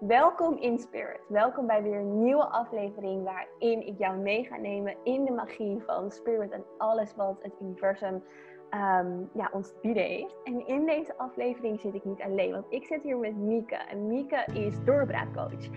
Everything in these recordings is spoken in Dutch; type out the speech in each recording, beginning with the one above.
Welkom in Spirit. Welkom bij weer een nieuwe aflevering waarin ik jou mee ga nemen in de magie van Spirit en alles wat het universum um, ja, ons bieden heeft. En in deze aflevering zit ik niet alleen, want ik zit hier met Mieke. En Mieke is doorbraakcoach.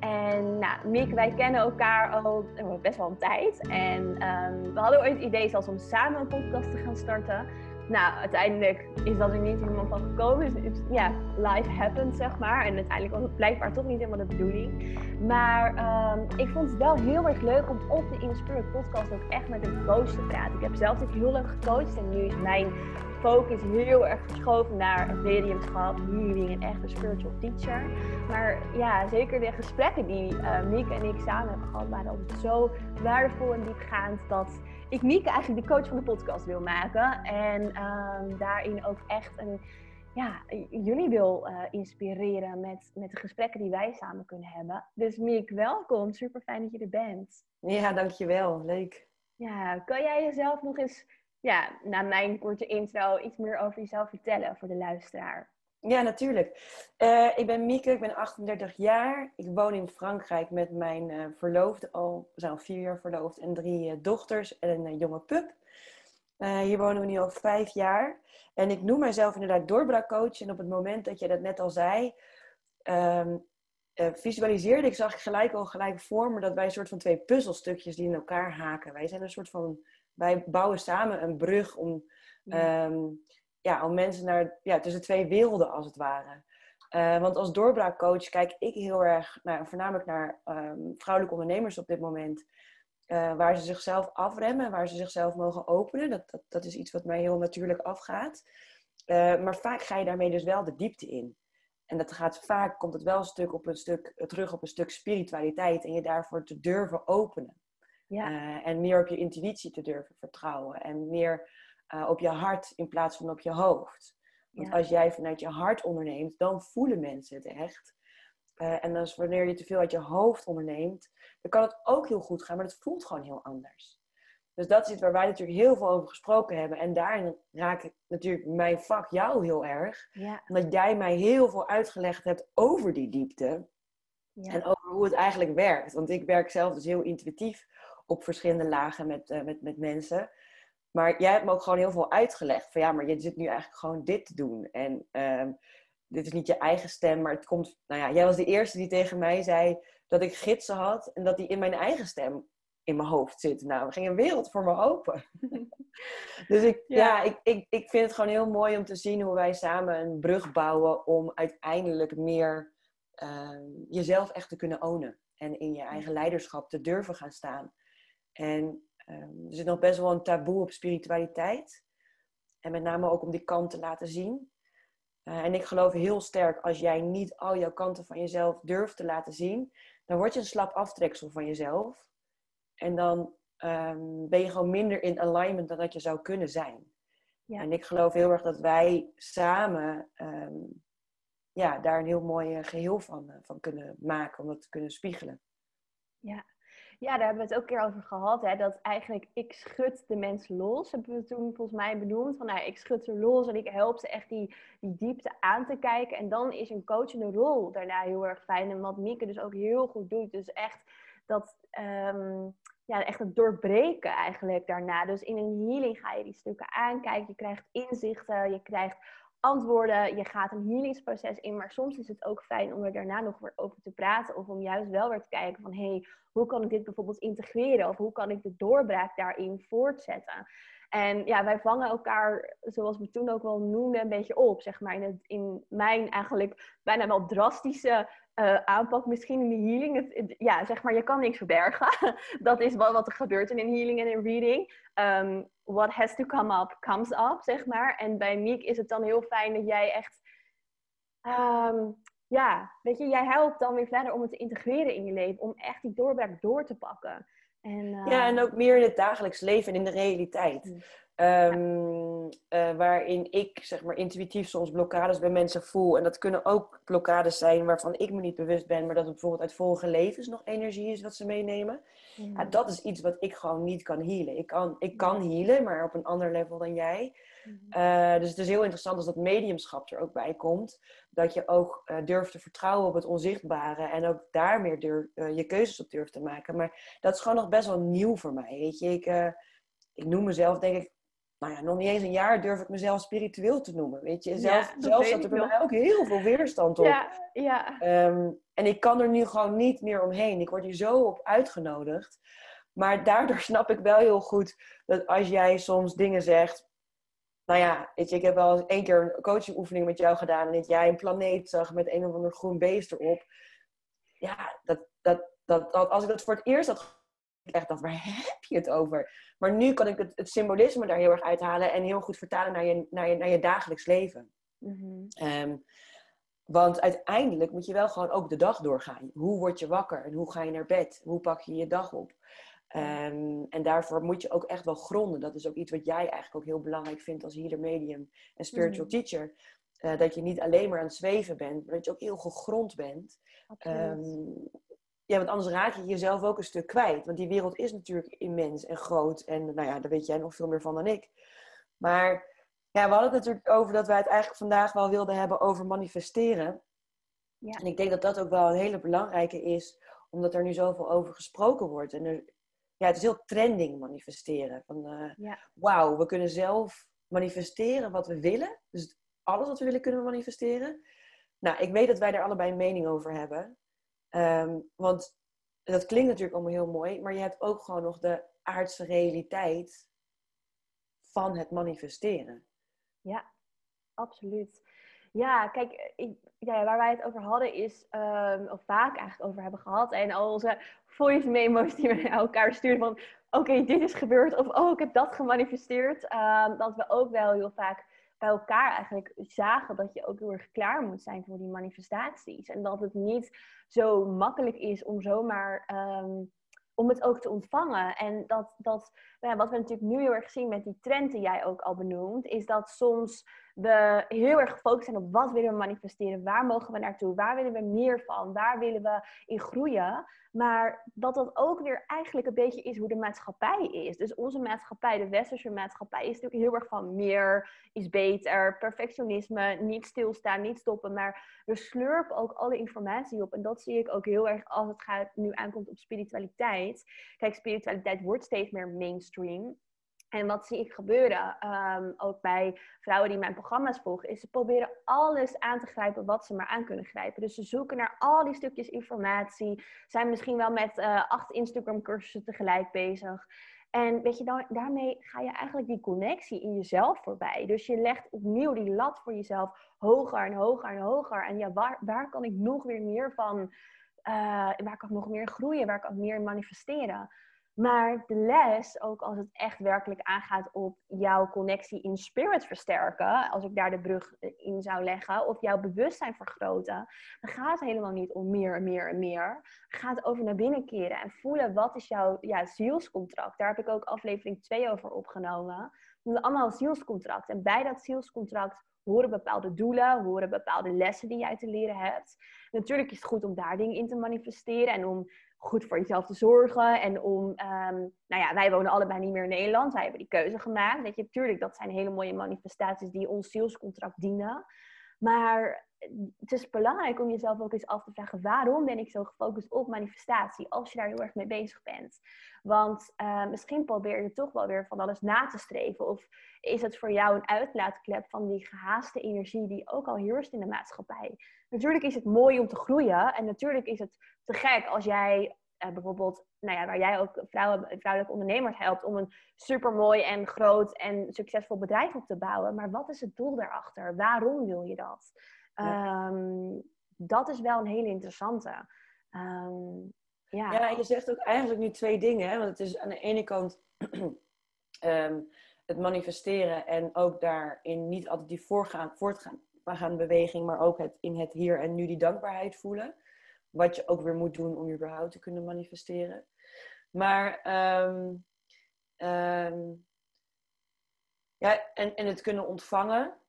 En nou, Mieke, wij kennen elkaar al best wel een tijd. En um, we hadden ooit het idee zelfs om samen een podcast te gaan starten. Nou, uiteindelijk is dat er niet helemaal van gekomen. Dus ja, life happens, zeg maar. En uiteindelijk was het blijkbaar toch niet helemaal de bedoeling. Maar um, ik vond het wel heel erg leuk om op de Inspirit podcast ook echt met een coach te praten. Ik heb zelf ook heel lang gecoacht en nu is mijn focus heel erg verschoven naar het mediumschap, healing en echt een spiritual teacher. Maar ja, zeker de gesprekken die uh, Mieke en ik samen hebben gehad, waren altijd zo waardevol en diepgaand dat ik Mieke eigenlijk de coach van de podcast wil maken. En um, daarin ook echt een, ja, jullie wil uh, inspireren met, met de gesprekken die wij samen kunnen hebben. Dus Mieke, welkom. Super fijn dat je er bent. Ja, dankjewel. Leuk. Ja, kan jij jezelf nog eens, ja, na mijn korte intro, iets meer over jezelf vertellen voor de luisteraar? Ja, natuurlijk. Uh, ik ben Mieke, ik ben 38 jaar. Ik woon in Frankrijk met mijn uh, verloofde al. We zijn al vier jaar verloofd en drie uh, dochters en een jonge pup. hier wonen we nu al vijf jaar. En ik noem mezelf inderdaad doorbraakcoach. En op het moment dat je dat net al zei, um, visualiseerde ik, zag ik gelijk al gelijk voor me dat wij een soort van twee puzzelstukjes die in elkaar haken. Wij zijn een soort van, wij bouwen samen een brug om... Ja. Um, ja, om mensen naar, ja, tussen twee werelden als het ware. Uh, want als doorbraakcoach kijk ik heel erg naar, voornamelijk naar um, vrouwelijke ondernemers op dit moment. Uh, waar ze zichzelf afremmen, waar ze zichzelf mogen openen. Dat, dat, dat is iets wat mij heel natuurlijk afgaat. Uh, maar vaak ga je daarmee dus wel de diepte in. En dat gaat vaak, komt het wel een stuk op een stuk, terug op een stuk spiritualiteit. En je daarvoor te durven openen. Ja. en meer op je intuïtie te durven vertrouwen. En meer uh, op je hart in plaats van op je hoofd. Want als jij vanuit je hart onderneemt, dan voelen mensen het echt. Uh, en als wanneer je te veel uit je hoofd onderneemt, dan kan het ook heel goed gaan, maar het voelt gewoon heel anders. Dus dat is iets waar wij natuurlijk heel veel over gesproken hebben. En daarin raak ik natuurlijk mijn vak jou heel erg. Ja. Omdat jij mij heel veel uitgelegd hebt over die diepte. Ja. En over hoe het eigenlijk werkt. Want ik werk zelf dus heel intuïtief op verschillende lagen met, uh, met, met mensen. Maar jij hebt me ook gewoon heel veel uitgelegd. Van ja, maar je zit nu eigenlijk gewoon dit te doen. En uh, dit is niet je eigen stem, maar het komt... Nou ja, jij was de eerste die tegen mij zei dat ik gidsen had. En dat die in mijn eigen stem in mijn hoofd zitten. Nou, er ging een wereld voor me open. dus ik, ja. ja, ik, ik, ik vind het gewoon heel mooi om te zien hoe wij samen een brug bouwen om uiteindelijk meer uh, jezelf echt te kunnen ownen. En in je eigen leiderschap te durven gaan staan. En Um, er zit nog best wel een taboe op spiritualiteit. En met name ook om die kant te laten zien. Uh, en ik geloof heel sterk, als jij niet al jouw kanten van jezelf durft te laten zien, dan word je een slap aftreksel van jezelf. En dan um, ben je gewoon minder in alignment dan dat je zou kunnen zijn. Ja. En ik geloof heel erg dat wij samen um, ja, daar een heel mooi geheel van, uh, van kunnen maken, om dat te kunnen spiegelen. Ja, ja, daar hebben we het ook een keer over gehad. Hè, dat eigenlijk ik schud de mensen los. Hebben we toen volgens mij benoemd. Van nou, ik schud ze los en ik help ze echt die, die diepte aan te kijken. En dan is een coachende rol daarna heel erg fijn. En wat Mieke dus ook heel goed doet. Dus echt dat... Um, ja, echt het doorbreken eigenlijk daarna. Dus in een healing ga je die stukken aankijken. Je krijgt inzichten, je krijgt antwoorden. Je gaat een healingsproces in. Maar soms is het ook fijn om er daarna nog weer over te praten. Of om juist wel weer te kijken van... hé, hey, hoe kan ik dit bijvoorbeeld integreren? Of hoe kan ik de doorbraak daarin voortzetten? En ja, wij vangen elkaar, zoals we toen ook wel noemden, een beetje op. Zeg maar in, het, in mijn eigenlijk bijna wel drastische uh, aanpak, misschien in de healing. Het, ja, zeg maar, je kan niks verbergen. dat is wat, wat er gebeurt in een healing en in reading. Um, what has to come up, comes up, zeg maar. En bij Miek is het dan heel fijn dat jij echt... Um, ja, weet je, jij helpt dan weer verder om het te integreren in je leven. Om echt die doorbraak door te pakken. En, uh... Ja, en ook meer in het dagelijks leven en in de realiteit. Mm. Ehm, eh, waarin ik zeg maar intuïtief soms blokkades bij mensen voel. En dat kunnen ook blokkades zijn waarvan ik me niet bewust ben, maar dat het bijvoorbeeld uit vorige levens nog energie is wat ze meenemen. Ja, dat is iets wat ik gewoon niet kan healen. Ik kan, ik kan healen, maar op een ander level dan jij. Uh, dus het is heel interessant als dat mediumschap er ook bij komt. Dat je ook uh, durft te vertrouwen op het onzichtbare. En ook daar meer durf, je keuzes op durft te maken. Maar dat is gewoon nog best wel nieuw voor mij. Weet je, ik, ik noem mezelf denk ik nou ja, nog niet eens een jaar durf ik mezelf spiritueel te noemen. Weet je, zelf, ja, zelf zat er bij mij ook heel veel weerstand op. Ja, ja. Ehm, en ik kan er nu gewoon niet meer omheen. Ik word hier zo op uitgenodigd. Maar daardoor snap ik wel heel goed dat als jij soms dingen zegt. Nou ja, weet je, ik heb wel eens één keer een coachingoefening met jou gedaan. En dat jij een planeet zag met een of ander groen beest erop. Ja, dat, dat, dat, dat, als ik dat voor het eerst had echt dacht, waar heb je het over? Maar nu kan ik het, het, symbolisme daar heel erg uithalen en heel goed vertalen naar je, naar je, naar je dagelijks leven. Ehm, want uiteindelijk moet je wel gewoon ook de dag doorgaan. Hoe word je wakker en hoe ga je naar bed? Hoe pak je je dag op? Ehm, en daarvoor moet je ook echt wel gronden. Dat is ook iets wat jij eigenlijk ook heel belangrijk vindt als healer medium en spiritual mhm. teacher. Uh, dat je niet alleen maar aan het zweven bent, maar dat je ook heel gegrond bent. Um, ja, want anders raak je jezelf ook een stuk kwijt. Want die wereld is natuurlijk immens en groot. En nou ja, daar weet jij nog veel meer van dan ik. Maar ja, we hadden het natuurlijk over dat wij het eigenlijk vandaag wel wilden hebben over manifesteren. Ja. En ik denk dat dat ook wel een hele belangrijke is, omdat er nu zoveel over gesproken wordt. En er, ja, het is heel trending manifesteren. Van, uh, ja. Wauw, we kunnen zelf manifesteren wat we willen. Dus alles wat we willen kunnen we manifesteren. Nou, ik weet dat wij daar allebei een mening over hebben. Ehm, want dat klinkt natuurlijk allemaal heel mooi, maar je hebt ook gewoon nog de aardse realiteit van het manifesteren. Ja, absoluut. Ja, kijk, ik, ja, waar wij het over hadden is, um, of vaak eigenlijk over hebben gehad, en al onze voice memo's die we naar elkaar sturen van, oké, dit is gebeurd, of oh, ik heb dat gemanifesteerd, um, dat we ook wel heel vaak bij elkaar eigenlijk zagen dat je ook heel erg klaar moet zijn voor die manifestaties. En dat het niet zo makkelijk is om zomaar ehm, om het ook te ontvangen. En dat, dat nou ja, wat we natuurlijk nu heel erg zien met die trend die jij ook al benoemt, is dat soms we heel erg gefocust zijn op wat willen we manifesteren, waar mogen we naartoe, waar willen we meer van, waar willen we in groeien. Maar dat dat ook weer eigenlijk een beetje is hoe de maatschappij is. Dus onze maatschappij, de westerse maatschappij, is natuurlijk heel erg van meer is beter, perfectionisme, niet stilstaan, niet stoppen. Maar we slurpen ook alle informatie op. En dat zie ik ook heel erg als het gaat, nu aankomt op spiritualiteit. Kijk, spiritualiteit wordt steeds meer mainstream. En wat zie ik gebeuren, um, ook bij vrouwen die mijn programma's volgen, is ze proberen alles aan te grijpen wat ze maar aan kunnen grijpen. Dus ze zoeken naar al die stukjes informatie, zijn misschien wel met uh, acht Instagram cursussen tegelijk bezig. En weet je, daarmee ga je eigenlijk die connectie in jezelf voorbij. Dus je legt opnieuw die lat voor jezelf hoger en hoger en hoger. En ja, waar, waar kan ik nog weer meer van, uh, waar kan ik nog meer groeien, waar kan ik meer manifesteren? Maar de les, ook als het echt werkelijk aangaat op jouw connectie in spirit versterken, als ik daar de brug in zou leggen, of jouw bewustzijn vergroten, dan gaat het helemaal niet om meer en meer en meer. Gaat over naar binnen keren en voelen wat is jouw ja, zielscontract. Daar heb ik ook aflevering 2 over opgenomen. Allemaal zielscontract. En bij dat zielscontract horen bepaalde doelen, horen bepaalde lessen die jij te leren hebt. Natuurlijk is het goed om daar dingen in te manifesteren en om goed voor jezelf te zorgen. En om, um, nou ja, wij wonen allebei niet meer in Nederland. Wij hebben die keuze gemaakt. Weet je, natuurlijk, dat zijn hele mooie manifestaties die ons zielscontract dienen. Maar het is belangrijk om jezelf ook eens af te vragen: waarom ben ik zo gefocust op manifestatie als je daar heel erg mee bezig bent? Want uh, misschien probeer je toch wel weer van alles na te streven. Of is het voor jou een uitlaatklep van die gehaaste energie die ook al heerst in de maatschappij? Natuurlijk is het mooi om te groeien en natuurlijk is het te gek als jij uh, bijvoorbeeld, nou ja, waar jij ook vrouwen, vrouwelijke ondernemers helpt om een supermooi en groot en succesvol bedrijf op te bouwen. Maar wat is het doel daarachter? Waarom wil je dat? Ehm, dat is wel een hele interessante. Ehm, ja. ja, je zegt ook eigenlijk nu twee dingen. Hè? Want het is aan de ene kant ehm, het manifesteren en ook daarin niet altijd die voorgaan, voortgaande beweging, maar ook het, in het hier en nu die dankbaarheid voelen. Wat je ook weer moet doen om überhaupt te kunnen manifesteren. Maar Ja, en, en het kunnen ontvangen.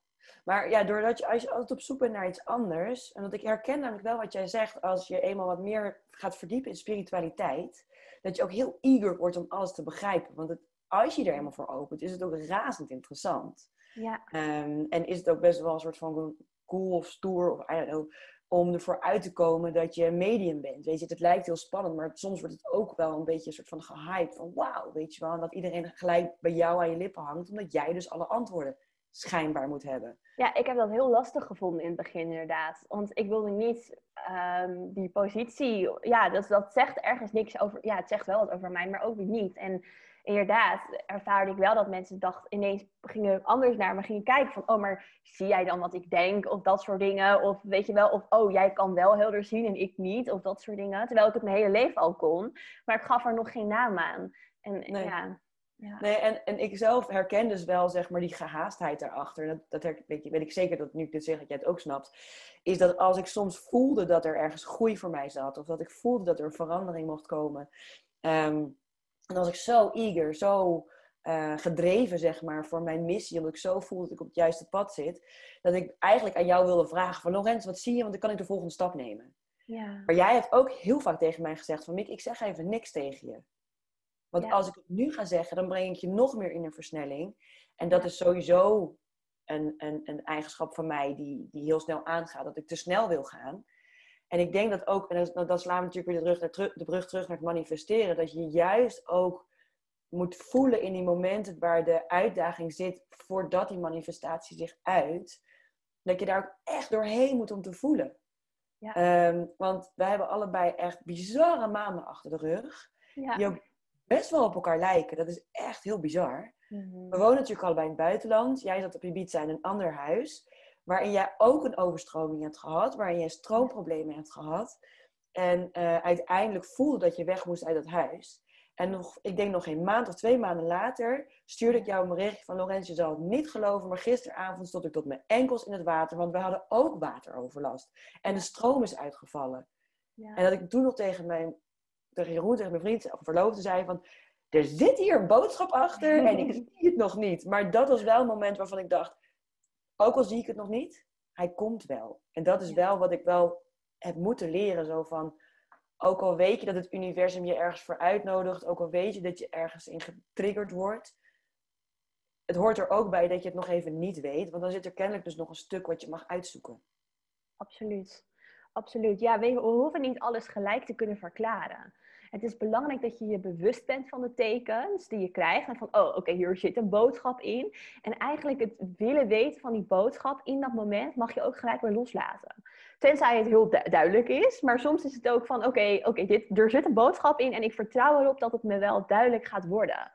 Maar ja, doordat je, als je altijd op zoek bent naar iets anders. En dat ik herken namelijk wel wat jij zegt. Als je eenmaal wat meer gaat verdiepen in spiritualiteit. Dat je ook heel eager wordt om alles te begrijpen. Want als je er helemaal voor opent, is het ook razend interessant. Ja. Ehm, en is het ook best wel een soort van cool of stoer of I don't know, om ervoor uit te komen dat je medium bent. Weet je, het lijkt heel spannend, maar soms wordt het ook wel een beetje een soort van gehyped. Van wauw, weet je wel. En dat iedereen gelijk bij jou aan je lippen hangt, omdat jij dus alle antwoorden schijnbaar moet hebben. Ja, ik heb dat heel lastig gevonden in het begin inderdaad. Want ik wilde niet ehm, die positie... Ja, dat, dat zegt ergens niks over... Ja, het zegt wel wat over mij, maar ook weer niet. En inderdaad ervaarde ik wel dat mensen dachten, ineens gingen anders naar me gingen kijken van, oh, maar zie jij dan wat ik denk? Of dat soort dingen. Of weet je wel, of oh, jij kan wel helder zien en ik niet. Of dat soort dingen. Terwijl ik het mijn hele leven al kon. Maar ik gaf er nog geen naam aan. En Nee. ja... ja. Nee, en, en ik zelf herken dus wel zeg maar die gehaastheid daarachter. Dat, dat her- weet, je, weet ik zeker dat nu ik dit zeg, dat jij het ook snapt. Is dat als ik soms voelde dat er ergens groei voor mij zat. Of dat ik voelde dat er een verandering mocht komen. ehm, en als ik zo eager, zo eh, gedreven zeg maar voor mijn missie. Omdat ik zo voel dat ik op het juiste pad zit. Dat ik eigenlijk aan jou wilde vragen van Lorenz, wat zie je? Want dan kan ik de volgende stap nemen. ja. Maar jij hebt ook heel vaak tegen mij gezegd van Mick, ik zeg even niks tegen je. Want Ja. als ik het nu ga zeggen, dan breng ik je nog meer in een versnelling. En dat Ja. is sowieso een, een, een eigenschap van mij die, die heel snel aangaat. Dat ik te snel wil gaan. En ik denk dat ook, en dat, dat slaan we natuurlijk weer de, rug naar teru- de brug terug naar het manifesteren. Dat je juist ook moet voelen in die momenten waar de uitdaging zit voordat die manifestatie zich uit. Dat je daar ook echt doorheen moet om te voelen. Ja. Ehm, want wij hebben allebei echt bizarre maanden achter de rug. ja. Die ook best wel op elkaar lijken. Dat is echt heel bizar. Mhm. We wonen natuurlijk allebei in het buitenland. Jij zat op Ibiza in een ander huis. Waarin jij ook een overstroming hebt gehad. Waarin jij stroomproblemen hebt gehad. En eh, uiteindelijk voelde dat je weg moest uit dat huis. En nog, ik denk nog een maand of twee maanden later stuurde ik jou een berichtje van Lorenz, je zal het niet geloven, maar gisteravond stond ik tot mijn enkels in het water, want we hadden ook wateroverlast. En de stroom is uitgevallen. Ja. En dat ik toen nog tegen mijn, tegen Jeroen, tegen mijn vriend of verloofde zei van, er zit hier een boodschap achter en ik zie het nog niet. Maar dat was wel een moment waarvan ik dacht, ook al zie ik het nog niet, hij komt wel. En dat is Ja. wel wat ik wel heb moeten leren, zo van, ook al weet je dat het universum je ergens voor uitnodigt, ook al weet je dat je ergens in getriggerd wordt, het hoort er ook bij dat je het nog even niet weet, want dan zit er kennelijk dus nog een stuk wat je mag uitzoeken. Absoluut. Absoluut. Ja, we hoeven niet alles gelijk te kunnen verklaren. Het is belangrijk dat je je bewust bent van de tekens die je krijgt. En van, oh, oké, hier zit een boodschap in. En eigenlijk het willen weten van die boodschap in dat moment mag je ook gelijk weer loslaten. Tenzij het heel du- duidelijk is. Maar soms is het ook van, oké, oké, dit er zit een boodschap in. En ik vertrouw erop dat het me wel duidelijk gaat worden.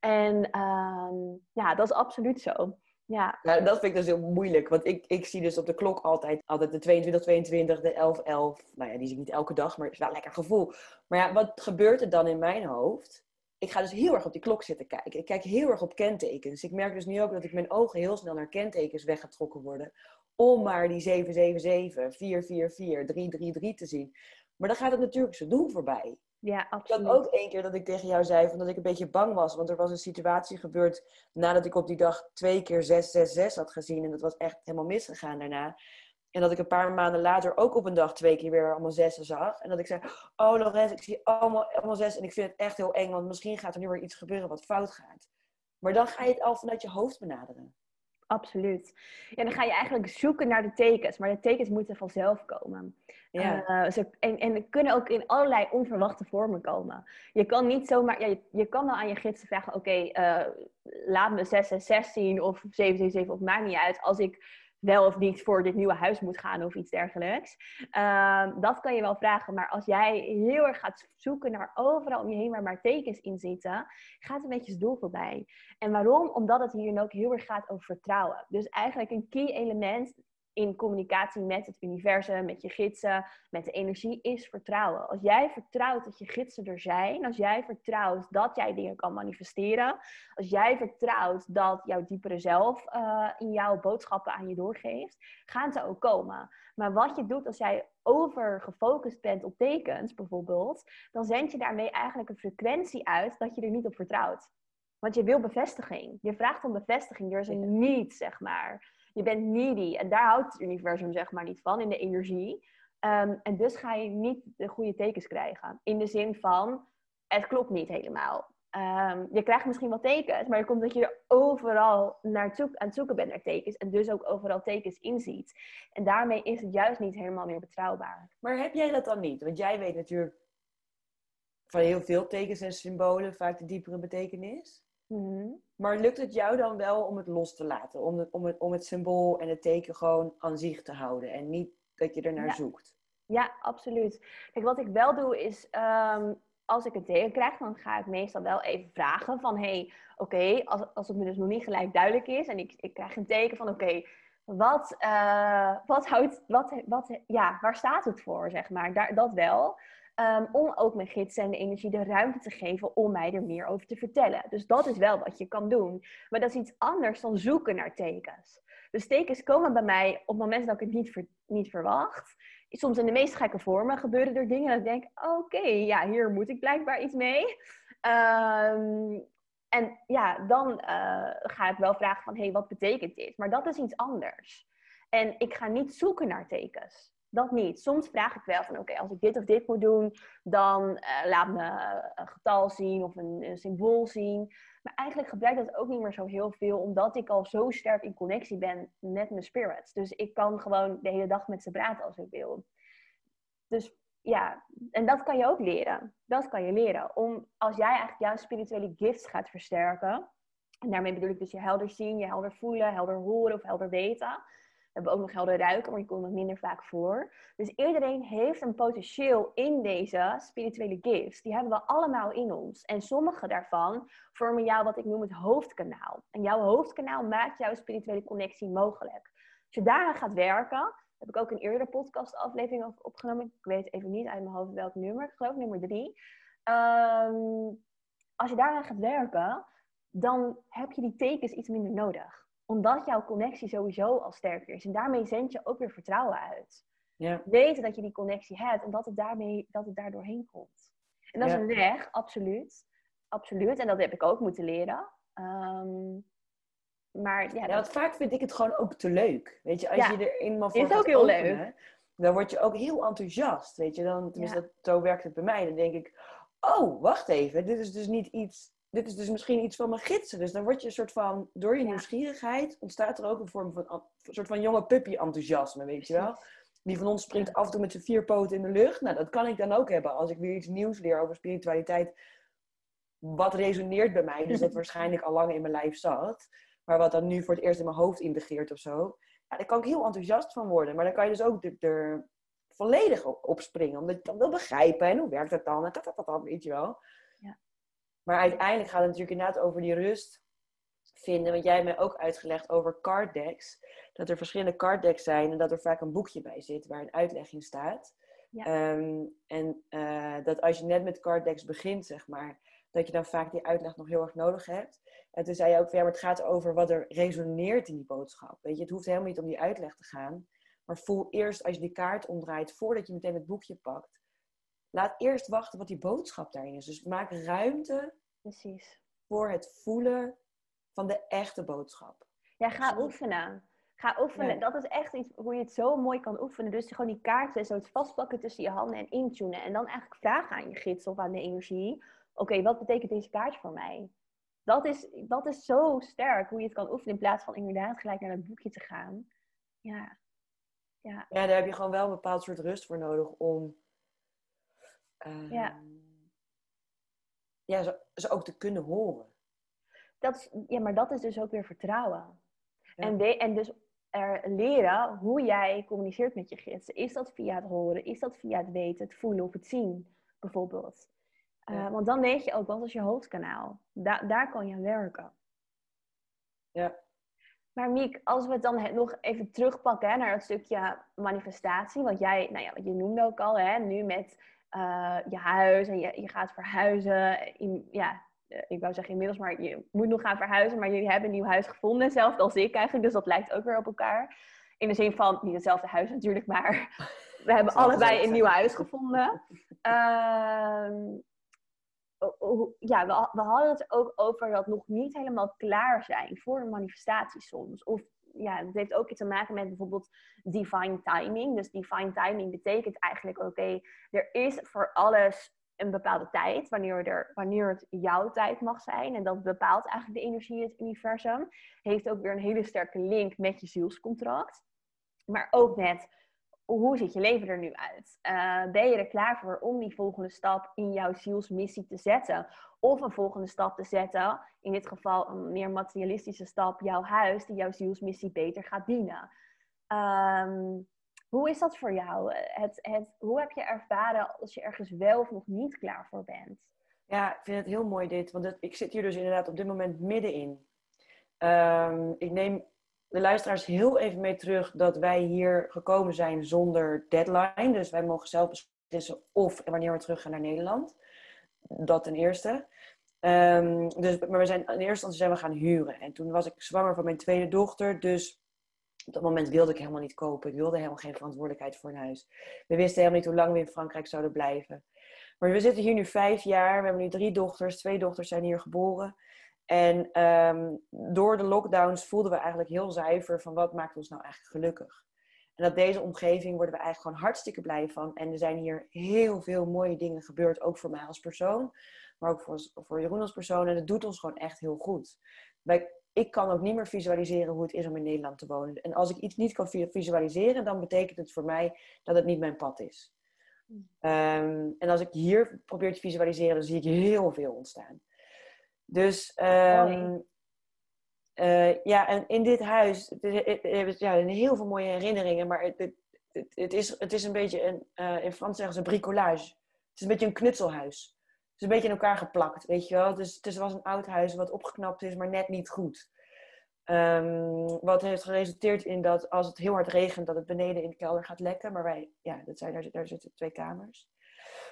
En ehm, ja, dat is absoluut zo. Ja, Nou, dat vind ik dus heel moeilijk. Want ik, ik zie dus op de klok altijd, altijd de 22, 22, de 11, 11. Nou ja, die zie ik niet elke dag, maar het is wel een lekker gevoel. Maar ja, wat gebeurt er dan in mijn hoofd? Ik ga dus heel erg op die klok zitten kijken. Ik kijk heel erg op kentekens. Ik merk dus nu ook dat ik mijn ogen heel snel naar kentekens weggetrokken worden. Om maar die 777, 444, 333 te zien. Maar dan gaat het natuurlijk zijn doel voorbij. Ja Ik had ook één keer dat ik tegen jou zei van dat ik een beetje bang was. Want er was een situatie gebeurd nadat ik op die dag twee keer 666 had gezien. En dat was echt helemaal misgegaan daarna. En dat ik een paar maanden later ook op een dag twee keer weer allemaal zessen zag. En dat ik zei, oh Lorenz, ik zie allemaal, allemaal zes. En ik vind het echt heel eng, want misschien gaat er nu weer iets gebeuren wat fout gaat. Maar dan ga je het al vanuit je hoofd benaderen. Absoluut. Ja, dan ga je eigenlijk zoeken naar de tekens, maar de tekens moeten vanzelf komen. Ja. Eh, ze, en, en kunnen ook in allerlei onverwachte vormen komen. Je kan niet zomaar, ja, je, je kan wel aan je gidsen vragen: oké, eh, laat me 666 zien of 777 of maakt niet uit als ik wel of niet voor dit nieuwe huis moet gaan of iets dergelijks. Ehm, dat kan je wel vragen, maar als jij heel erg gaat zoeken naar overal om je heen waar maar tekens in zitten, gaat een beetje het doel voorbij. En waarom? Omdat het hier ook heel erg gaat over vertrouwen. Dus eigenlijk een key element in communicatie met het universum, met je gidsen, met de energie, is vertrouwen. Als jij vertrouwt dat je gidsen er zijn, als jij vertrouwt dat jij dingen kan manifesteren, als jij vertrouwt dat jouw diepere zelf eh, in jouw boodschappen aan je doorgeeft, gaan ze ook komen. Maar wat je doet als jij overgefocust bent op tekens bijvoorbeeld, dan zend je daarmee eigenlijk een frequentie uit dat je er niet op vertrouwt. Want je wil bevestiging. Je vraagt om bevestiging. Er is een need, zeg maar. Je bent needy. En daar houdt het universum, zeg maar, niet van, in de energie. Ehm, en dus ga je niet de goede tekens krijgen. In de zin van, het klopt niet helemaal. Ehm, je krijgt misschien wel tekens, maar het komt dat je er overal naar aan het zoeken bent naar tekens. En dus ook overal tekens inziet. En daarmee is het juist niet helemaal meer betrouwbaar. Maar heb jij dat dan niet? Want jij weet natuurlijk van heel veel tekens en symbolen vaak de diepere betekenis. Mhm. Maar lukt het jou dan wel om het los te laten? Om het, om het, om het symbool en het teken gewoon aan zich te houden en niet dat je er naar zoekt? Ja, absoluut. Kijk, wat ik wel doe is, ehm, als ik een teken krijg, dan ga ik meestal wel even vragen van, hey, oké, als, als het me dus nog niet gelijk duidelijk is en ik, ik krijg een teken van, oké, wat, uh, wat houdt, wat, wat, ja, waar staat het voor, zeg maar, Daar, dat wel. Um, om ook mijn gidsen en de energie de ruimte te geven om mij er meer over te vertellen. Dus dat is wel wat je kan doen. Maar dat is iets anders dan zoeken naar tekens. Dus tekens komen bij mij op momenten dat ik het niet, niet verwacht. Soms in de meest gekke vormen gebeuren er dingen dat ik denk, oké, ja, hier moet ik blijkbaar iets mee. Um, en ja, dan uh, ga ik wel vragen van, hé, hey, wat betekent dit? Maar dat is iets anders. En ik ga niet zoeken naar tekens dat niet. Soms vraag ik wel van oké, als ik dit of dit moet doen, dan uh, laat me een getal zien of een, symbool zien. Maar eigenlijk gebruik ik dat ook niet meer zo heel veel, omdat ik al zo sterk in connectie ben met mijn spirits. Dus ik kan gewoon de hele dag met ze praten als ik wil. Dus ja, en dat kan je ook leren. Dat kan je leren. Om, als jij eigenlijk jouw spirituele gifts gaat versterken, en daarmee bedoel ik dus je helder zien, je helder voelen, helder horen of helder weten we hebben ook nog helder ruiken, maar die komen minder vaak voor. Dus iedereen heeft een potentieel in deze spirituele gifts. Die hebben we allemaal in ons. En sommige daarvan vormen jou wat ik noem het hoofdkanaal. En jouw hoofdkanaal maakt jouw spirituele connectie mogelijk. Als je daaraan gaat werken, heb ik ook een eerdere podcast aflevering opgenomen. Ik weet even niet uit mijn hoofd welk nummer. Ik geloof nummer drie. Ehm, als je daaraan gaat werken, dan heb je die tekens iets minder nodig omdat jouw connectie sowieso al sterker is. En daarmee zend je ook weer vertrouwen uit. Ja. Weten dat je die connectie hebt en dat het, daarmee, dat het daar doorheen komt. En dat is een weg, absoluut. Absoluut. En dat heb ik ook moeten leren. Um, maar ja, dat... vaak vind ik het gewoon ook te leuk. Weet je, als je er eenmaal voor is ook heel leuk. dan word je ook heel enthousiast. Weet je, dan, tenminste, dat, zo werkt het bij mij. Dan denk ik, oh, wacht even, dit is dus niet iets dit is dus misschien iets van mijn gidsen. Dus dan word je een soort van, door je nieuwsgierigheid ontstaat er ook een vorm van, een soort van jonge puppy enthousiasme, weet je wel. Die van ons springt af en toe met zijn vier poten in de lucht. Nou, dat kan ik dan ook hebben als ik weer iets nieuws leer over spiritualiteit. Wat resoneert bij mij, dus dat waarschijnlijk al lang in mijn lijf zat. Maar wat dan nu voor het eerst in mijn hoofd integreert of zo. Ja, daar kan ik heel enthousiast van worden. Maar dan kan je dus ook er, volledig op springen. Omdat je dan wil begrijpen. En hoe werkt dat dan? En dat, dat, dat, weet je wel. Maar uiteindelijk gaat het natuurlijk inderdaad over die rust vinden. Want jij hebt mij ook uitgelegd over card decks. Dat er verschillende card decks zijn en dat er vaak een boekje bij zit waar een uitleg in staat. Ja. Ehm, en uh, dat als je net met card decks begint, zeg maar, dat je dan vaak die uitleg nog heel erg nodig hebt. En toen zei je ook, ja, maar het gaat over wat er resoneert in die boodschap. Weet je, het hoeft helemaal niet om die uitleg te gaan. Maar voel eerst als je die kaart omdraait, voordat je meteen het boekje pakt, laat eerst wachten wat die boodschap daarin is. Dus maak ruimte Precies. voor het voelen van de echte boodschap. Ja, ga oefenen. Ga oefenen. Dat is echt iets hoe je het zo mooi kan oefenen. Dus gewoon die kaarten zo vastpakken tussen je handen en intunen. En dan eigenlijk vragen aan je gids of aan de energie. Oké, wat betekent deze kaart voor mij? Dat is, dat is zo sterk hoe je het kan oefenen in plaats van inderdaad gelijk naar het boekje te gaan. Ja. Ja. ja, daar heb je gewoon wel een bepaald soort rust voor nodig om ja. Ehm, ja, ze, ze, ook te kunnen horen. Dat is, ja, maar dat is dus ook weer vertrouwen. En, we, en dus er leren hoe jij communiceert met je gidsen. Is dat via het horen? Is dat via het weten, het voelen of het zien, bijvoorbeeld? Uh, want dan weet je ook, wat is je hoofdkanaal? Da daar kan je aan werken. Ja. Maar Miek, als we het dan nog even terugpakken hè, naar het stukje manifestatie. Want jij, nou ja, wat je noemde ook al, hè, nu met uh, je huis en je, je gaat verhuizen. In, ja, eh, ik wou zeggen inmiddels, maar je moet nog gaan verhuizen. Maar jullie hebben een nieuw huis gevonden, hetzelfde als ik eigenlijk. Dus dat lijkt ook weer op elkaar. In de zin van, niet hetzelfde huis natuurlijk, maar we hebben allebei een nieuw huis gevonden. Uh, ja, we, we hadden het ook over dat nog niet helemaal klaar zijn voor een manifestatie soms. Of ja, het heeft ook iets te maken met bijvoorbeeld divine timing. Dus divine timing betekent eigenlijk, oké, er is voor alles een bepaalde tijd, wanneer, er, wanneer het jouw tijd mag zijn. En dat bepaalt eigenlijk de energie in het universum. Heeft ook weer een hele sterke link met je zielscontract. Maar ook met hoe ziet je leven er nu uit? Uh, ben je er klaar voor om die volgende stap in jouw zielsmissie te zetten? Of een volgende stap te zetten, in dit geval een meer materialistische stap, jouw huis, die jouw zielsmissie beter gaat dienen. Um, hoe is dat voor jou? Het, het, hoe heb je ervaren als je ergens wel of nog niet klaar voor bent? Ja, ik vind het heel mooi dit, want ik zit hier dus inderdaad op dit moment middenin. Um, ik neem de luisteraars heel even mee terug dat wij hier gekomen zijn zonder deadline. Dus wij mogen zelf beslissen of en wanneer we terug gaan naar Nederland. Dat ten eerste. Um, dus, maar we zijn in eerste instantie zijn we gaan huren. En toen was ik zwanger van mijn tweede dochter. Dus op dat moment wilde ik helemaal niet kopen. Ik wilde helemaal geen verantwoordelijkheid voor een huis. We wisten helemaal niet hoe lang we in Frankrijk zouden blijven. Maar we zitten hier nu vijf jaar. We hebben nu drie dochters. Twee dochters zijn hier geboren. En um, door de lockdowns voelden we eigenlijk heel zuiver van wat maakt ons nou eigenlijk gelukkig. En dat deze omgeving worden we eigenlijk gewoon hartstikke blij van. En er zijn hier heel veel mooie dingen gebeurd, ook voor mij als persoon, maar ook voor, voor Jeroen als persoon. En het doet ons gewoon echt heel goed. Wij, ik kan ook niet meer visualiseren hoe het is om in Nederland te wonen. En als ik iets niet kan visualiseren, dan betekent het voor mij dat het niet mijn pad is. Um, en als ik hier probeer te visualiseren, dan zie ik heel veel ontstaan. Dus um, uh, ja, en in dit huis, het, het, ja, heel veel mooie herinneringen, maar het, het, het, is, het is een beetje, een, uh, in Frans zeggen ze bricolage. Het is een beetje een knutselhuis. Een beetje in elkaar geplakt, weet je wel. Dus het was een oud huis wat opgeknapt is, maar net niet goed. Um, wat heeft geresulteerd in dat als het heel hard regent, dat het beneden in de kelder gaat lekken. Maar wij, ja, dat zijn, daar, daar zitten twee kamers.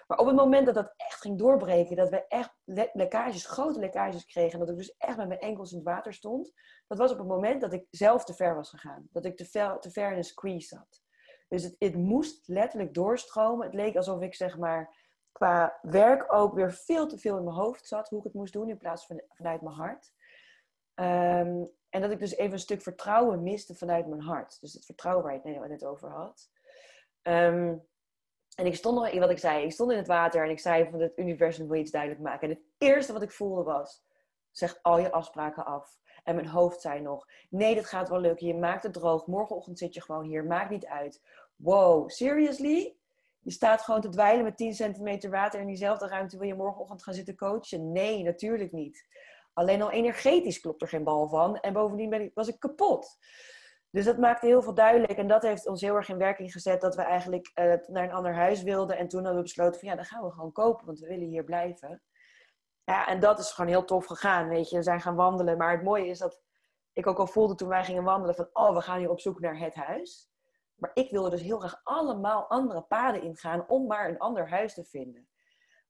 Maar op het moment dat dat echt ging doorbreken, dat we echt le lekkages, grote lekkages kregen, en dat ik dus echt met mijn enkels in het water stond, dat was op het moment dat ik zelf te ver was gegaan. Dat ik te ver, te ver in een squeeze zat. Dus het, het moest letterlijk doorstromen. Het leek alsof ik zeg maar qua werk ook weer veel te veel in mijn hoofd zat, hoe ik het moest doen, in plaats van vanuit mijn hart. Um, en dat ik dus even een stuk vertrouwen miste vanuit mijn hart. Dus het vertrouwen waar je het net over had. Um, en ik stond nog, wat ik zei, ik stond in het water en ik zei van het universum wil iets duidelijk maken. En het eerste wat ik voelde was, zeg al je afspraken af. En mijn hoofd zei nog, nee, dit gaat wel lukken. Je maakt het droog. Morgenochtend zit je gewoon hier. Maakt niet uit. Wow, seriously? Je staat gewoon te dweilen met 10 centimeter water in diezelfde ruimte. Wil je morgenochtend gaan zitten coachen? Nee, natuurlijk niet. Alleen al energetisch klopt er geen bal van. En bovendien was ik kapot. Dus dat maakte heel veel duidelijk. En dat heeft ons heel erg in werking gezet dat we eigenlijk uh, naar een ander huis wilden. En toen hadden we besloten van ja, dan gaan we gewoon kopen, want we willen hier blijven. Ja, en dat is gewoon heel tof gegaan, weet je. We zijn gaan wandelen. Maar het mooie is dat ik ook al voelde toen wij gingen wandelen van oh, we gaan hier op zoek naar het huis. Maar ik wilde dus heel graag allemaal andere paden ingaan om maar een ander huis te vinden.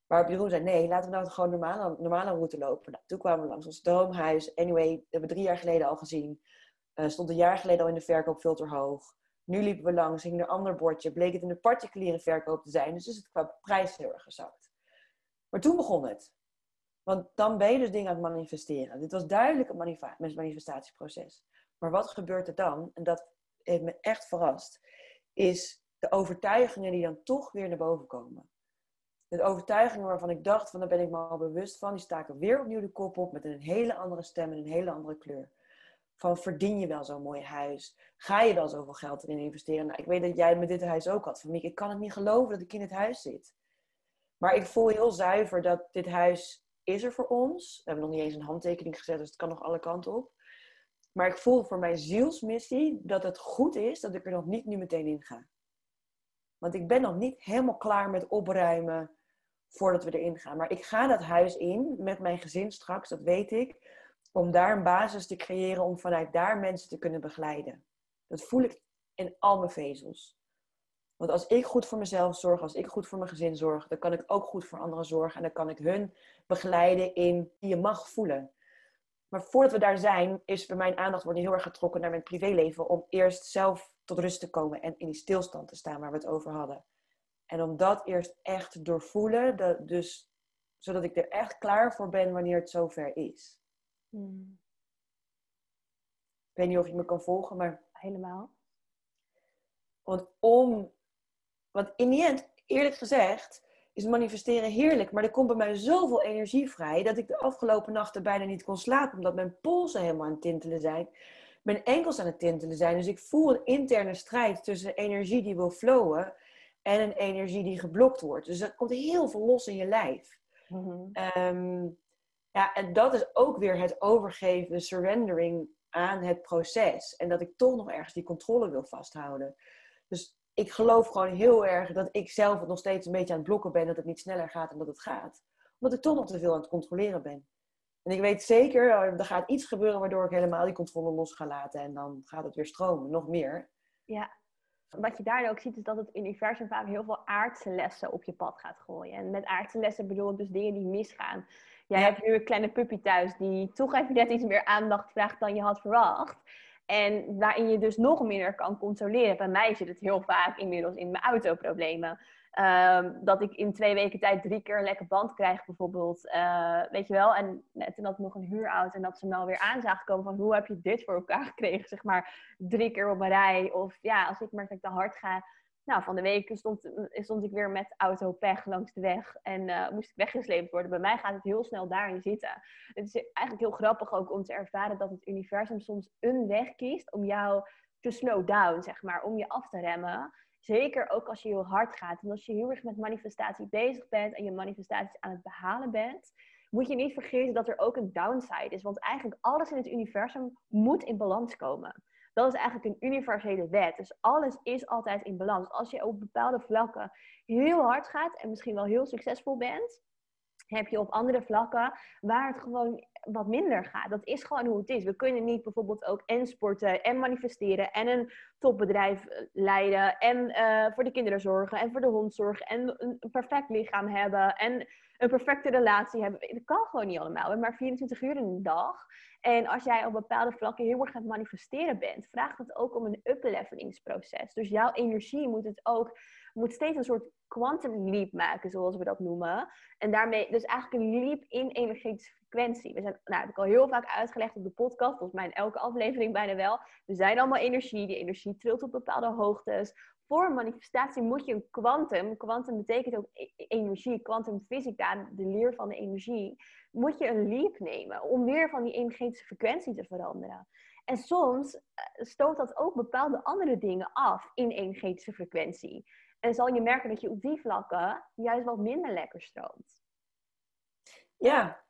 Waarop Jeroen zei, nee, laten we nou gewoon normale, normale route lopen. Nou, toen kwamen we langs ons droomhuis. Anyway, dat hebben we drie jaar geleden al gezien. Uh, stond een jaar geleden al in de verkoop veel te hoog. Nu liepen we langs, hing een ander bordje. Bleek het in de particuliere verkoop te zijn. Dus is het qua prijs heel erg gezakt. Maar toen begon het. Want dan ben je dus dingen aan het manifesteren. Dit was duidelijk een manifestatieproces. Maar wat gebeurt er dan? En dat heeft me echt verrast. Is de overtuigingen die dan toch weer naar boven komen. De overtuigingen waarvan ik dacht, van daar ben ik me al bewust van. Die staken weer opnieuw de kop op met een hele andere stem en een hele andere kleur. Van verdien je wel zo'n mooi huis? Ga je wel zoveel geld erin investeren? Nou, ik weet dat jij met dit huis ook had. Van Miek, ik kan het niet geloven dat ik in het huis zit. Maar ik voel heel zuiver dat dit huis is er voor ons. We hebben nog niet eens een handtekening gezet, dus het kan nog alle kanten op. Maar ik voel voor mijn zielsmissie dat het goed is dat ik er nog niet nu meteen in ga. Want ik ben nog niet helemaal klaar met opruimen voordat we erin gaan. Maar ik ga dat huis in met mijn gezin straks, dat weet ik om daar een basis te creëren om vanuit daar mensen te kunnen begeleiden. Dat voel ik in al mijn vezels. Want als ik goed voor mezelf zorg, als ik goed voor mijn gezin zorg, dan kan ik ook goed voor anderen zorgen en dan kan ik hun begeleiden in die je mag voelen. Maar voordat we daar zijn, is bij mijn aandacht worden heel erg getrokken naar mijn privéleven om eerst zelf tot rust te komen en in die stilstand te staan waar we het over hadden. En om dat eerst echt te doorvoelen, dat, dus Zodat ik er echt klaar voor ben wanneer het zover is. Hmm. Ik weet niet of je me kan volgen, maar Helemaal. Want om, want in die end, eerlijk gezegd, is manifesteren heerlijk. Maar er komt bij mij zoveel energie vrij dat ik de afgelopen nachten bijna niet kon slapen. Omdat mijn polsen helemaal aan het tintelen zijn. Mijn enkels aan het tintelen zijn. Dus ik voel een interne strijd tussen energie die wil flowen en een energie die geblokt wordt. Dus er komt heel veel los in je lijf. Mhm. Ehm, ja, en dat is ook weer het overgeven, de surrendering aan het proces. En dat ik toch nog ergens die controle wil vasthouden. Dus ik geloof gewoon heel erg dat ik zelf het nog steeds een beetje aan het blokken ben. Dat het niet sneller gaat en dat het gaat. Omdat ik toch nog te veel aan het controleren ben. En ik weet zeker, eh, er gaat iets gebeuren waardoor ik helemaal die controle los ga laten. En dan gaat het weer stromen, nog meer. Ja. Wat je daar ook ziet is dat het universum vaak heel veel aardse lessen op je pad gaat gooien. En met aardse lessen bedoel ik dus dingen die misgaan. Jij Ja. hebt nu een kleine puppy thuis die toch even net iets meer aandacht vraagt dan je had verwacht. En waarin je dus nog minder kan controleren. Bij mij zit het heel vaak inmiddels in mijn autoproblemen. Ehm, dat ik in twee weken tijd drie keer een lekker band krijg, bijvoorbeeld. Eh, weet je wel? En net toen had nog een huurauto en dat ze me alweer aan zagen komen van hoe heb je dit voor elkaar gekregen? Zeg maar drie keer op een rij. Of ja, als ik merk dat ik te hard ga. Nou, van de week stond, stond ik weer met auto pech langs de weg en eh, moest ik weggesleept worden. Bij mij gaat het heel snel daarin zitten. Het is eigenlijk heel grappig ook om te ervaren dat het universum soms een weg kiest om jou te slow down, zeg maar, om je af te remmen. Zeker ook als je heel hard gaat. En als je heel erg met manifestatie bezig bent en je manifestaties aan het behalen bent, moet je niet vergeten dat er ook een downside is. Want eigenlijk alles in het universum moet in balans komen. Dat is eigenlijk een universele wet. Dus alles is altijd in balans. Als je op bepaalde vlakken heel hard gaat en misschien wel heel succesvol bent, heb je op andere vlakken waar het gewoon wat minder gaat. Dat is gewoon hoe het is. We kunnen niet bijvoorbeeld ook en sporten en manifesteren en een topbedrijf eh, leiden en eh, voor de kinderen zorgen en voor de hond zorgen en een perfect lichaam hebben en een perfecte relatie hebben. Dat kan gewoon niet allemaal. We hebben maar 24 uur in een dag. En als jij op bepaalde vlakken heel erg aan het manifesteren bent, vraagt het ook om een up-levelingsproces. Dus jouw energie moet het ook, moet steeds een soort quantum leap maken, zoals we dat noemen. En daarmee dus eigenlijk een leap in energetische frequentie. We zijn, nou, heb ik al heel vaak uitgelegd op de podcast, volgens mij in elke aflevering bijna wel. We zijn allemaal energie, die energie trilt op bepaalde hoogtes. Voor manifestatie moet je een kwantum, kwantum betekent ook e- energie, kwantumfysica, de leer van de energie, moet je een leap nemen om weer van die energetische frequentie te veranderen. En soms eh, stoot dat ook bepaalde andere dingen af in energetische frequentie. En zal je merken dat je op die vlakken juist wat minder lekker stroomt. Ja.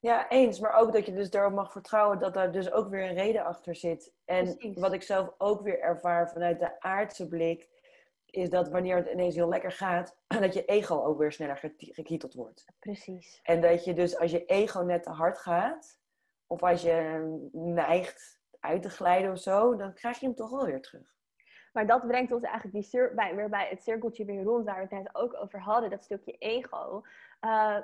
Ja, eens. Maar ook dat je dus daarop mag vertrouwen dat daar dus ook weer een reden achter zit. En Precies. wat ik zelf ook weer ervaar vanuit de aardse blik, is dat wanneer het ineens heel lekker gaat, dat je ego ook weer sneller gekieteld wordt. Precies. En dat je dus als je ego net te hard gaat, of als je neigt uit te glijden of zo, dan krijg je hem toch wel weer terug. Maar dat brengt ons eigenlijk die cir- bij, weer bij het cirkeltje weer rond, waar we het net ook over hadden, dat stukje ego. Eh,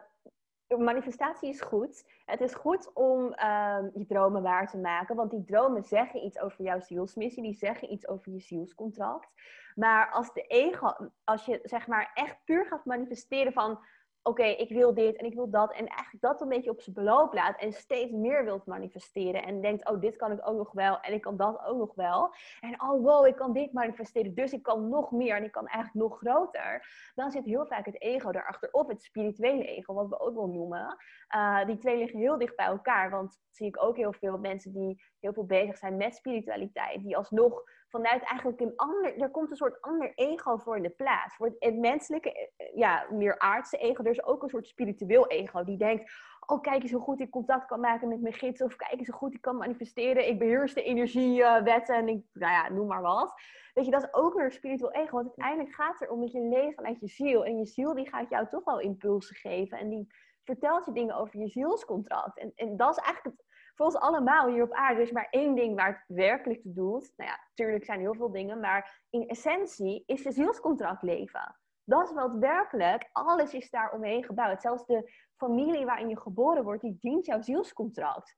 manifestatie is goed. Het is goed om ehm, je dromen waar te maken, want die dromen zeggen iets over jouw zielsmissie, die zeggen iets over je zielscontract. Maar als de ego, als je zeg maar echt puur gaat manifesteren van oké, ik wil dit en ik wil dat. En eigenlijk dat een beetje op zijn beloop laat en steeds meer wilt manifesteren. En denkt, oh, dit kan ik ook nog wel en ik kan dat ook nog wel. En oh, wow, ik kan dit manifesteren, dus ik kan nog meer en ik kan eigenlijk nog groter. Dan zit heel vaak het ego erachter. Of het spirituele ego, wat we ook wel noemen. Uh, die twee liggen heel dicht bij elkaar. Want zie ik ook heel veel mensen die heel veel bezig zijn met spiritualiteit. Die alsnog vanuit eigenlijk een ander... Er komt een soort ander ego voor in de plaats. Voor het, menselijke, ja, meer aardse ego. Er is ook een soort spiritueel ego. Die denkt, oh kijk eens hoe goed ik contact kan maken met mijn gids. Of kijk eens hoe goed ik kan manifesteren. Ik beheers de energiewetten en ik, nou ja, noem maar wat. Weet je, dat is ook weer spiritueel ego. Want uiteindelijk gaat het erom dat je leeft vanuit je ziel. En je ziel die gaat jou toch wel impulsen geven. En die vertelt je dingen over je zielscontract. En, en dat is eigenlijk het, voor ons allemaal hier op aarde. Is maar één ding waar het werkelijk toe doet. Nou ja, natuurlijk zijn er heel veel dingen. Maar in essentie is je zielscontract leven. Dat is wat werkelijk, alles is daar omheen gebouwd. Zelfs de familie waarin je geboren wordt, die dient jouw zielscontract.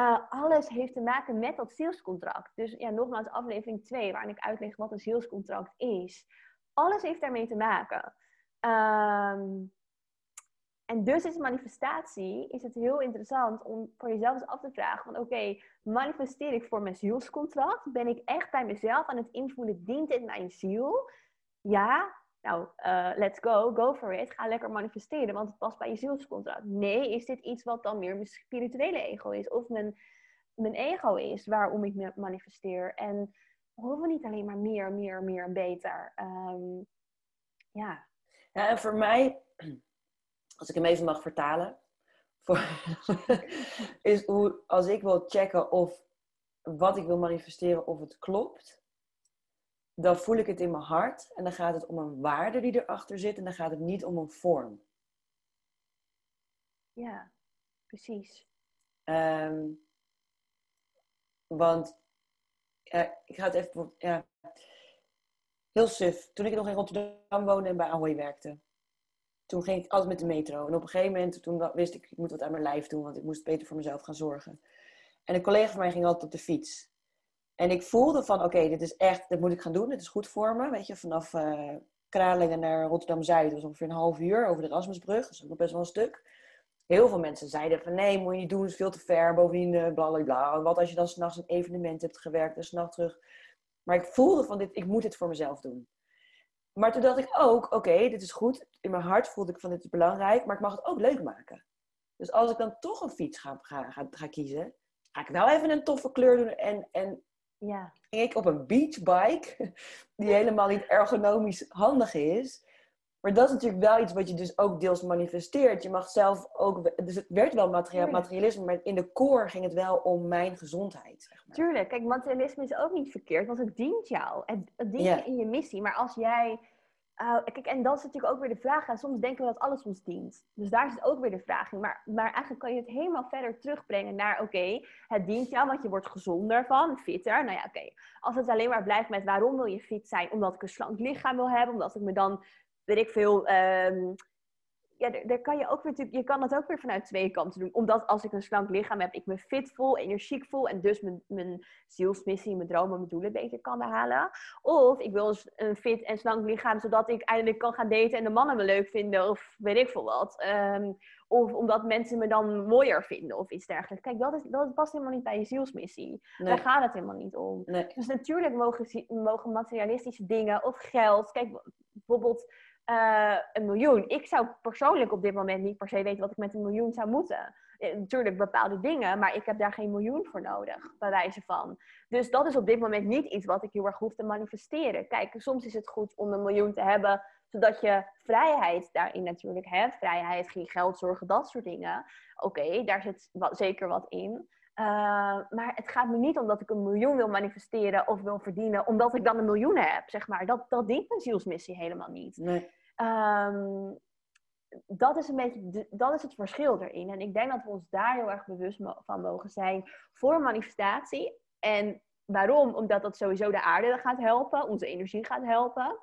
Uh, alles heeft te maken met dat zielscontract. Dus ja, nogmaals, aflevering 2, waarin ik uitleg wat een zielscontract is. Alles heeft daarmee te maken. Um, En dus is manifestatie, is het heel interessant om voor jezelf eens af te vragen van oké, manifesteer ik voor mijn zielscontract? Ben ik echt bij mezelf aan het invloeden? Dient dit mijn ziel? Ja, nou, uh, let's go, go for it. Ga lekker manifesteren, want het past bij je zielscontract. Nee, is dit iets wat dan meer mijn spirituele ego is? Of mijn, mijn ego is waarom ik manifesteer? En we niet alleen maar meer, meer, meer en beter. Um, ja. ja, en voor mij als ik hem even mag vertalen, voor, is hoe, als ik wil checken of wat ik wil manifesteren, of het klopt, dan voel ik het in mijn hart en dan gaat het om een waarde die erachter zit en dan gaat het niet om een vorm. Ja, precies. Um, want ja, ik ga het even. Ja, heel suf. Toen ik nog in Rotterdam woonde en bij Ahoy werkte, toen ging ik altijd met de metro. En op een gegeven moment toen wist ik, ik moet wat aan mijn lijf doen, want ik moest beter voor mezelf gaan zorgen. En een collega van mij ging altijd op de fiets. En ik voelde van, oké, dit is echt, dit moet ik gaan doen, dit is goed voor me. Weet je, vanaf uh, Kralingen naar Rotterdam-Zuid, dat was ongeveer een half uur over de Erasmusbrug. Dat is ook nog best wel een stuk. Heel veel mensen zeiden van, nee, moet je niet doen, het is veel te ver. Bovendien, uh, bla. Wat als je dan s'nachts een evenement hebt gewerkt en s'nachts terug. Maar ik voelde van, dit, ik moet dit voor mezelf doen. Maar toen dacht ik ook, oké, dit is goed. In mijn hart voelde ik van dit is belangrijk, maar ik mag het ook leuk maken. Dus als ik dan toch een fiets ga, ga, ga, ga kiezen, ga ik wel even een toffe kleur doen. En, en ja. ging ik op een beachbike, die helemaal niet ergonomisch handig is. Maar dat is natuurlijk wel iets wat je dus ook deels manifesteert. Je mag zelf ook... Dus het werd wel materialisme, maar in de core ging het wel om mijn gezondheid. Zeg maar. Tuurlijk. Kijk, materialisme is ook niet verkeerd, want het dient jou. Het, het dient je in je missie. Maar als jij... Uh, kijk, en dat is natuurlijk ook weer de vraag. En soms denken we dat alles ons dient. Dus daar zit ook weer de vraag in. Maar, maar eigenlijk kan je het helemaal verder terugbrengen naar... Oké, het dient jou, want je wordt gezonder van, fitter. Nou ja, oké. Als het alleen maar blijft met waarom wil je fit zijn? Omdat ik een slank lichaam wil hebben. Omdat ik me dan weet ik veel. Um, ja, daar kan je ook weer, je kan dat ook weer vanuit twee kanten doen. Omdat als ik een slank lichaam heb, ik me fit voel, energiek voel en dus mijn, mijn zielsmissie, mijn dromen, mijn doelen beter kan behalen. Of ik wil een fit en slank lichaam, zodat ik eindelijk kan gaan daten en de mannen me leuk vinden of weet ik veel wat. Ehm, of omdat mensen me dan mooier vinden of iets dergelijks. Kijk, dat, is, dat past helemaal niet bij je zielsmissie. Daar gaat het helemaal niet om. Dus natuurlijk mogen, mogen materialistische dingen of geld. Kijk, bijvoorbeeld uh, een miljoen. Ik zou persoonlijk op dit moment niet per se weten wat ik met een miljoen zou moeten. Eh, natuurlijk bepaalde dingen, maar ik heb daar geen miljoen voor nodig, bij wijze van. Dus dat is op dit moment niet iets wat ik heel erg hoef te manifesteren. Kijk, soms is het goed om een miljoen te hebben, zodat je vrijheid daarin natuurlijk hebt. Vrijheid, geen geld zorgen, dat soort dingen. Oké, daar zit zeker wat in. Uh, maar het gaat me niet om dat ik een miljoen wil manifesteren of wil verdienen, omdat ik dan een miljoen heb, zeg maar. Dat, dat dient mijn zielsmissie helemaal niet. Nee. Um, dat is een beetje dat is het verschil erin. En ik denk dat we ons daar heel erg bewust van mogen zijn voor manifestatie. En waarom? Omdat dat sowieso de aarde gaat helpen, onze energie gaat helpen.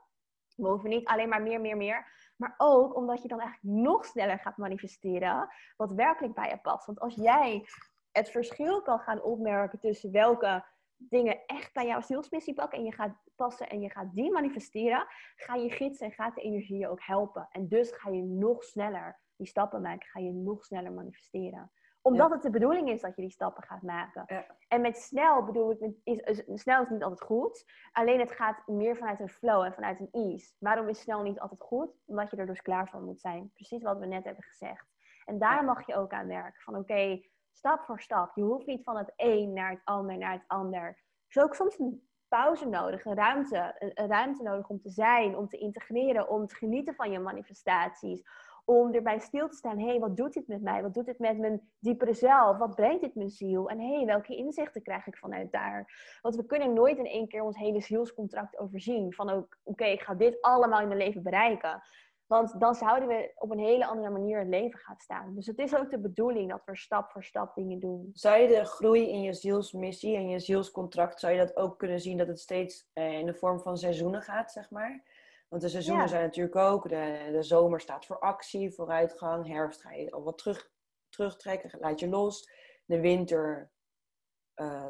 We hoeven niet alleen maar meer, meer, meer. Maar ook omdat je dan eigenlijk nog sneller gaat manifesteren wat werkelijk bij je past. Want als jij het verschil kan gaan opmerken tussen welke dingen echt bij jouw zielsmissie pakken en je gaat passen en je gaat die manifesteren, ga je gids en gaat de energie je ook helpen. En dus ga je nog sneller die stappen maken, ga je nog sneller manifesteren. Omdat het de bedoeling is dat je die stappen gaat maken. Ja. En met snel bedoel ik, is, is, snel is niet altijd goed. Alleen het gaat meer vanuit een flow en vanuit een ease. Waarom is snel niet altijd goed? Omdat je er dus klaar voor moet zijn. Precies wat we net hebben gezegd. En daar mag je ook aan werken. Van oké, stap voor stap. Je hoeft niet van het een naar het ander, naar het ander. Er is ook soms een pauze nodig, een ruimte, een, ruimte nodig om te zijn, om te integreren, om te genieten van je manifestaties. Om erbij stil te staan, hé, hey, wat doet dit met mij? Wat doet dit met mijn diepere zelf? Wat brengt dit mijn ziel? En hé, hey, welke inzichten krijg ik vanuit daar? Want we kunnen nooit in één keer ons hele zielscontract overzien. Van oké, ik ga dit allemaal in mijn leven bereiken. Want dan zouden we op een hele andere manier het leven gaan staan. Dus het is ook de bedoeling dat we stap voor stap dingen doen. Zou je de groei in je zielsmissie en je zielscontract, zou je dat ook kunnen zien dat het steeds eh, in de vorm van seizoenen gaat, zeg maar? Want de seizoenen zijn natuurlijk ook, de, de zomer staat voor actie, vooruitgang, herfst ga je al wat terug, terugtrekken, laat je los. De winter uh,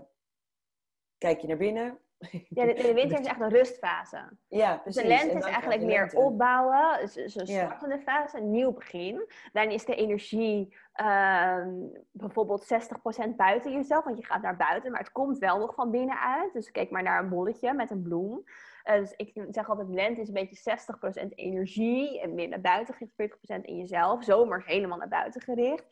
kijk je naar binnen. Ja, de, de winter is echt een rustfase. Ja, Dus precies. de lente En is eigenlijk meer lente. opbouwen, dus dus een Ja. startende fase, een nieuw begin. Dan is de energie ehm, bijvoorbeeld 60% buiten jezelf, want je gaat naar buiten, maar het komt wel nog van binnenuit. Dus kijk maar naar een bolletje met een bloem. Eh, dus ik zeg altijd, lente is een beetje 60% energie en meer naar buiten gericht, 40% in jezelf. Zomer is helemaal naar buiten gericht.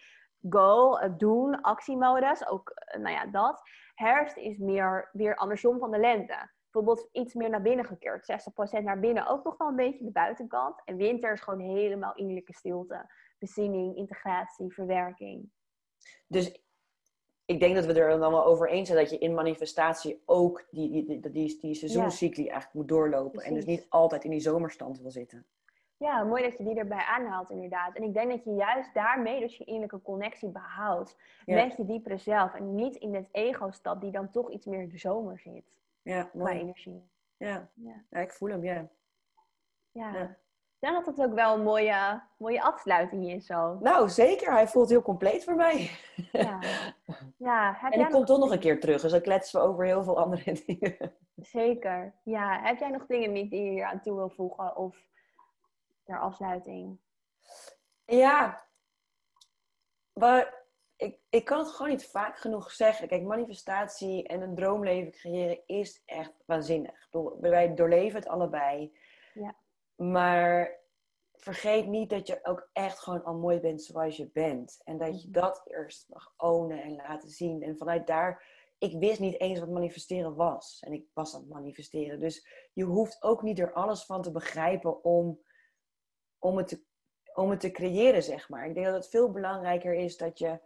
Go, doen, actiemodus, ook eh, nou ja, dat. Herfst is meer weer andersom van de lente bijvoorbeeld iets meer naar binnen gekeerd. 60% naar binnen, ook nog wel een beetje de buitenkant. En winter is gewoon helemaal innerlijke stilte. Bezinning, integratie, verwerking. Dus ik denk dat we er dan wel over eens zijn dat je in manifestatie ook die, die, die, die, die seizoenscycli eigenlijk moet doorlopen. En dus niet altijd in die zomerstand wil zitten. Ja, mooi dat je die erbij aanhaalt inderdaad. En ik denk dat je juist daarmee dus je innerlijke connectie behoudt. Ja. Met je diepere zelf. En niet in het ego-stad die dan toch iets meer in de zomer zit. Ja, Qua mooi. energie. Ja. Ja. ja, ik voel hem, ja. Ja. Ja. Denk dat het ook wel een mooie, mooie afsluiting is zo. Nou, zeker. Hij voelt heel compleet voor mij. Ja. ja. En ik kom toch nog een keer terug, dus dan kletsen we over heel veel andere dingen. Zeker. Ja, heb jij nog dingen die je hier aan toe wil voegen? Of ter afsluiting? Ja, maar ik, ik kan het gewoon niet vaak genoeg zeggen. Kijk, manifestatie en een droomleven creëren is echt waanzinnig. Wij doorleven het allebei. Ja. Maar vergeet niet dat je ook echt gewoon al mooi bent zoals je bent. En dat je Mhm. dat eerst mag ownen en laten zien. En vanuit daar, ik wist niet eens wat manifesteren was. En ik was aan het manifesteren. Dus je hoeft ook niet er alles van te begrijpen om, om, het, te, om het te creëren, zeg maar. Ik denk dat het veel belangrijker is dat je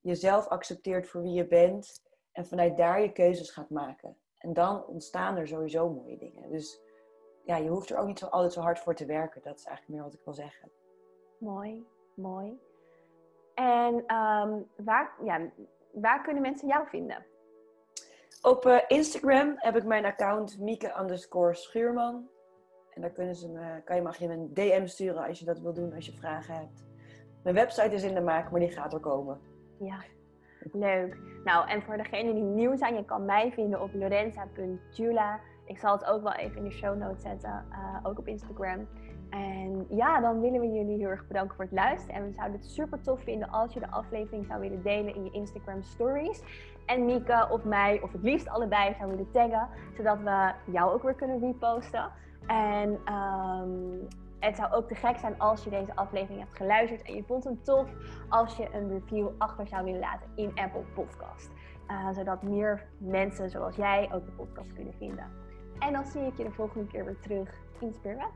jezelf accepteert voor wie je bent. En vanuit daar je keuzes gaat maken. En dan ontstaan er sowieso mooie dingen. Dus ja, je hoeft er ook niet zo altijd zo hard voor te werken. Dat is eigenlijk meer wat ik wil zeggen. Mooi, mooi. En ehm, waar, ja, waar kunnen mensen jou vinden? Op eh, Instagram heb ik mijn account Mieke underscore Schuurman. En daar kunnen ze me, kan je, mag je een DM sturen als je dat wil doen, als je vragen hebt. Mijn website is in de maak, maar die gaat er komen. Ja, leuk. Nou, en voor degenen die nieuw zijn, je kan mij vinden op lorenza.jula. Ik zal het ook wel even in de show notes zetten, eh, ook op Instagram. En ja, dan willen we jullie heel erg bedanken voor het luisteren. En we zouden het super tof vinden als je de aflevering zou willen delen in je Instagram stories. En Mieke of mij, of het liefst allebei, zou willen taggen. Zodat we jou ook weer kunnen reposten. En ehm, het zou ook te gek zijn als je deze aflevering hebt geluisterd en je vond hem tof. Als je een review achter zou willen laten in Apple Podcast. Eh, zodat meer mensen zoals jij ook de podcast kunnen vinden. En dan zie ik je de volgende keer weer terug in.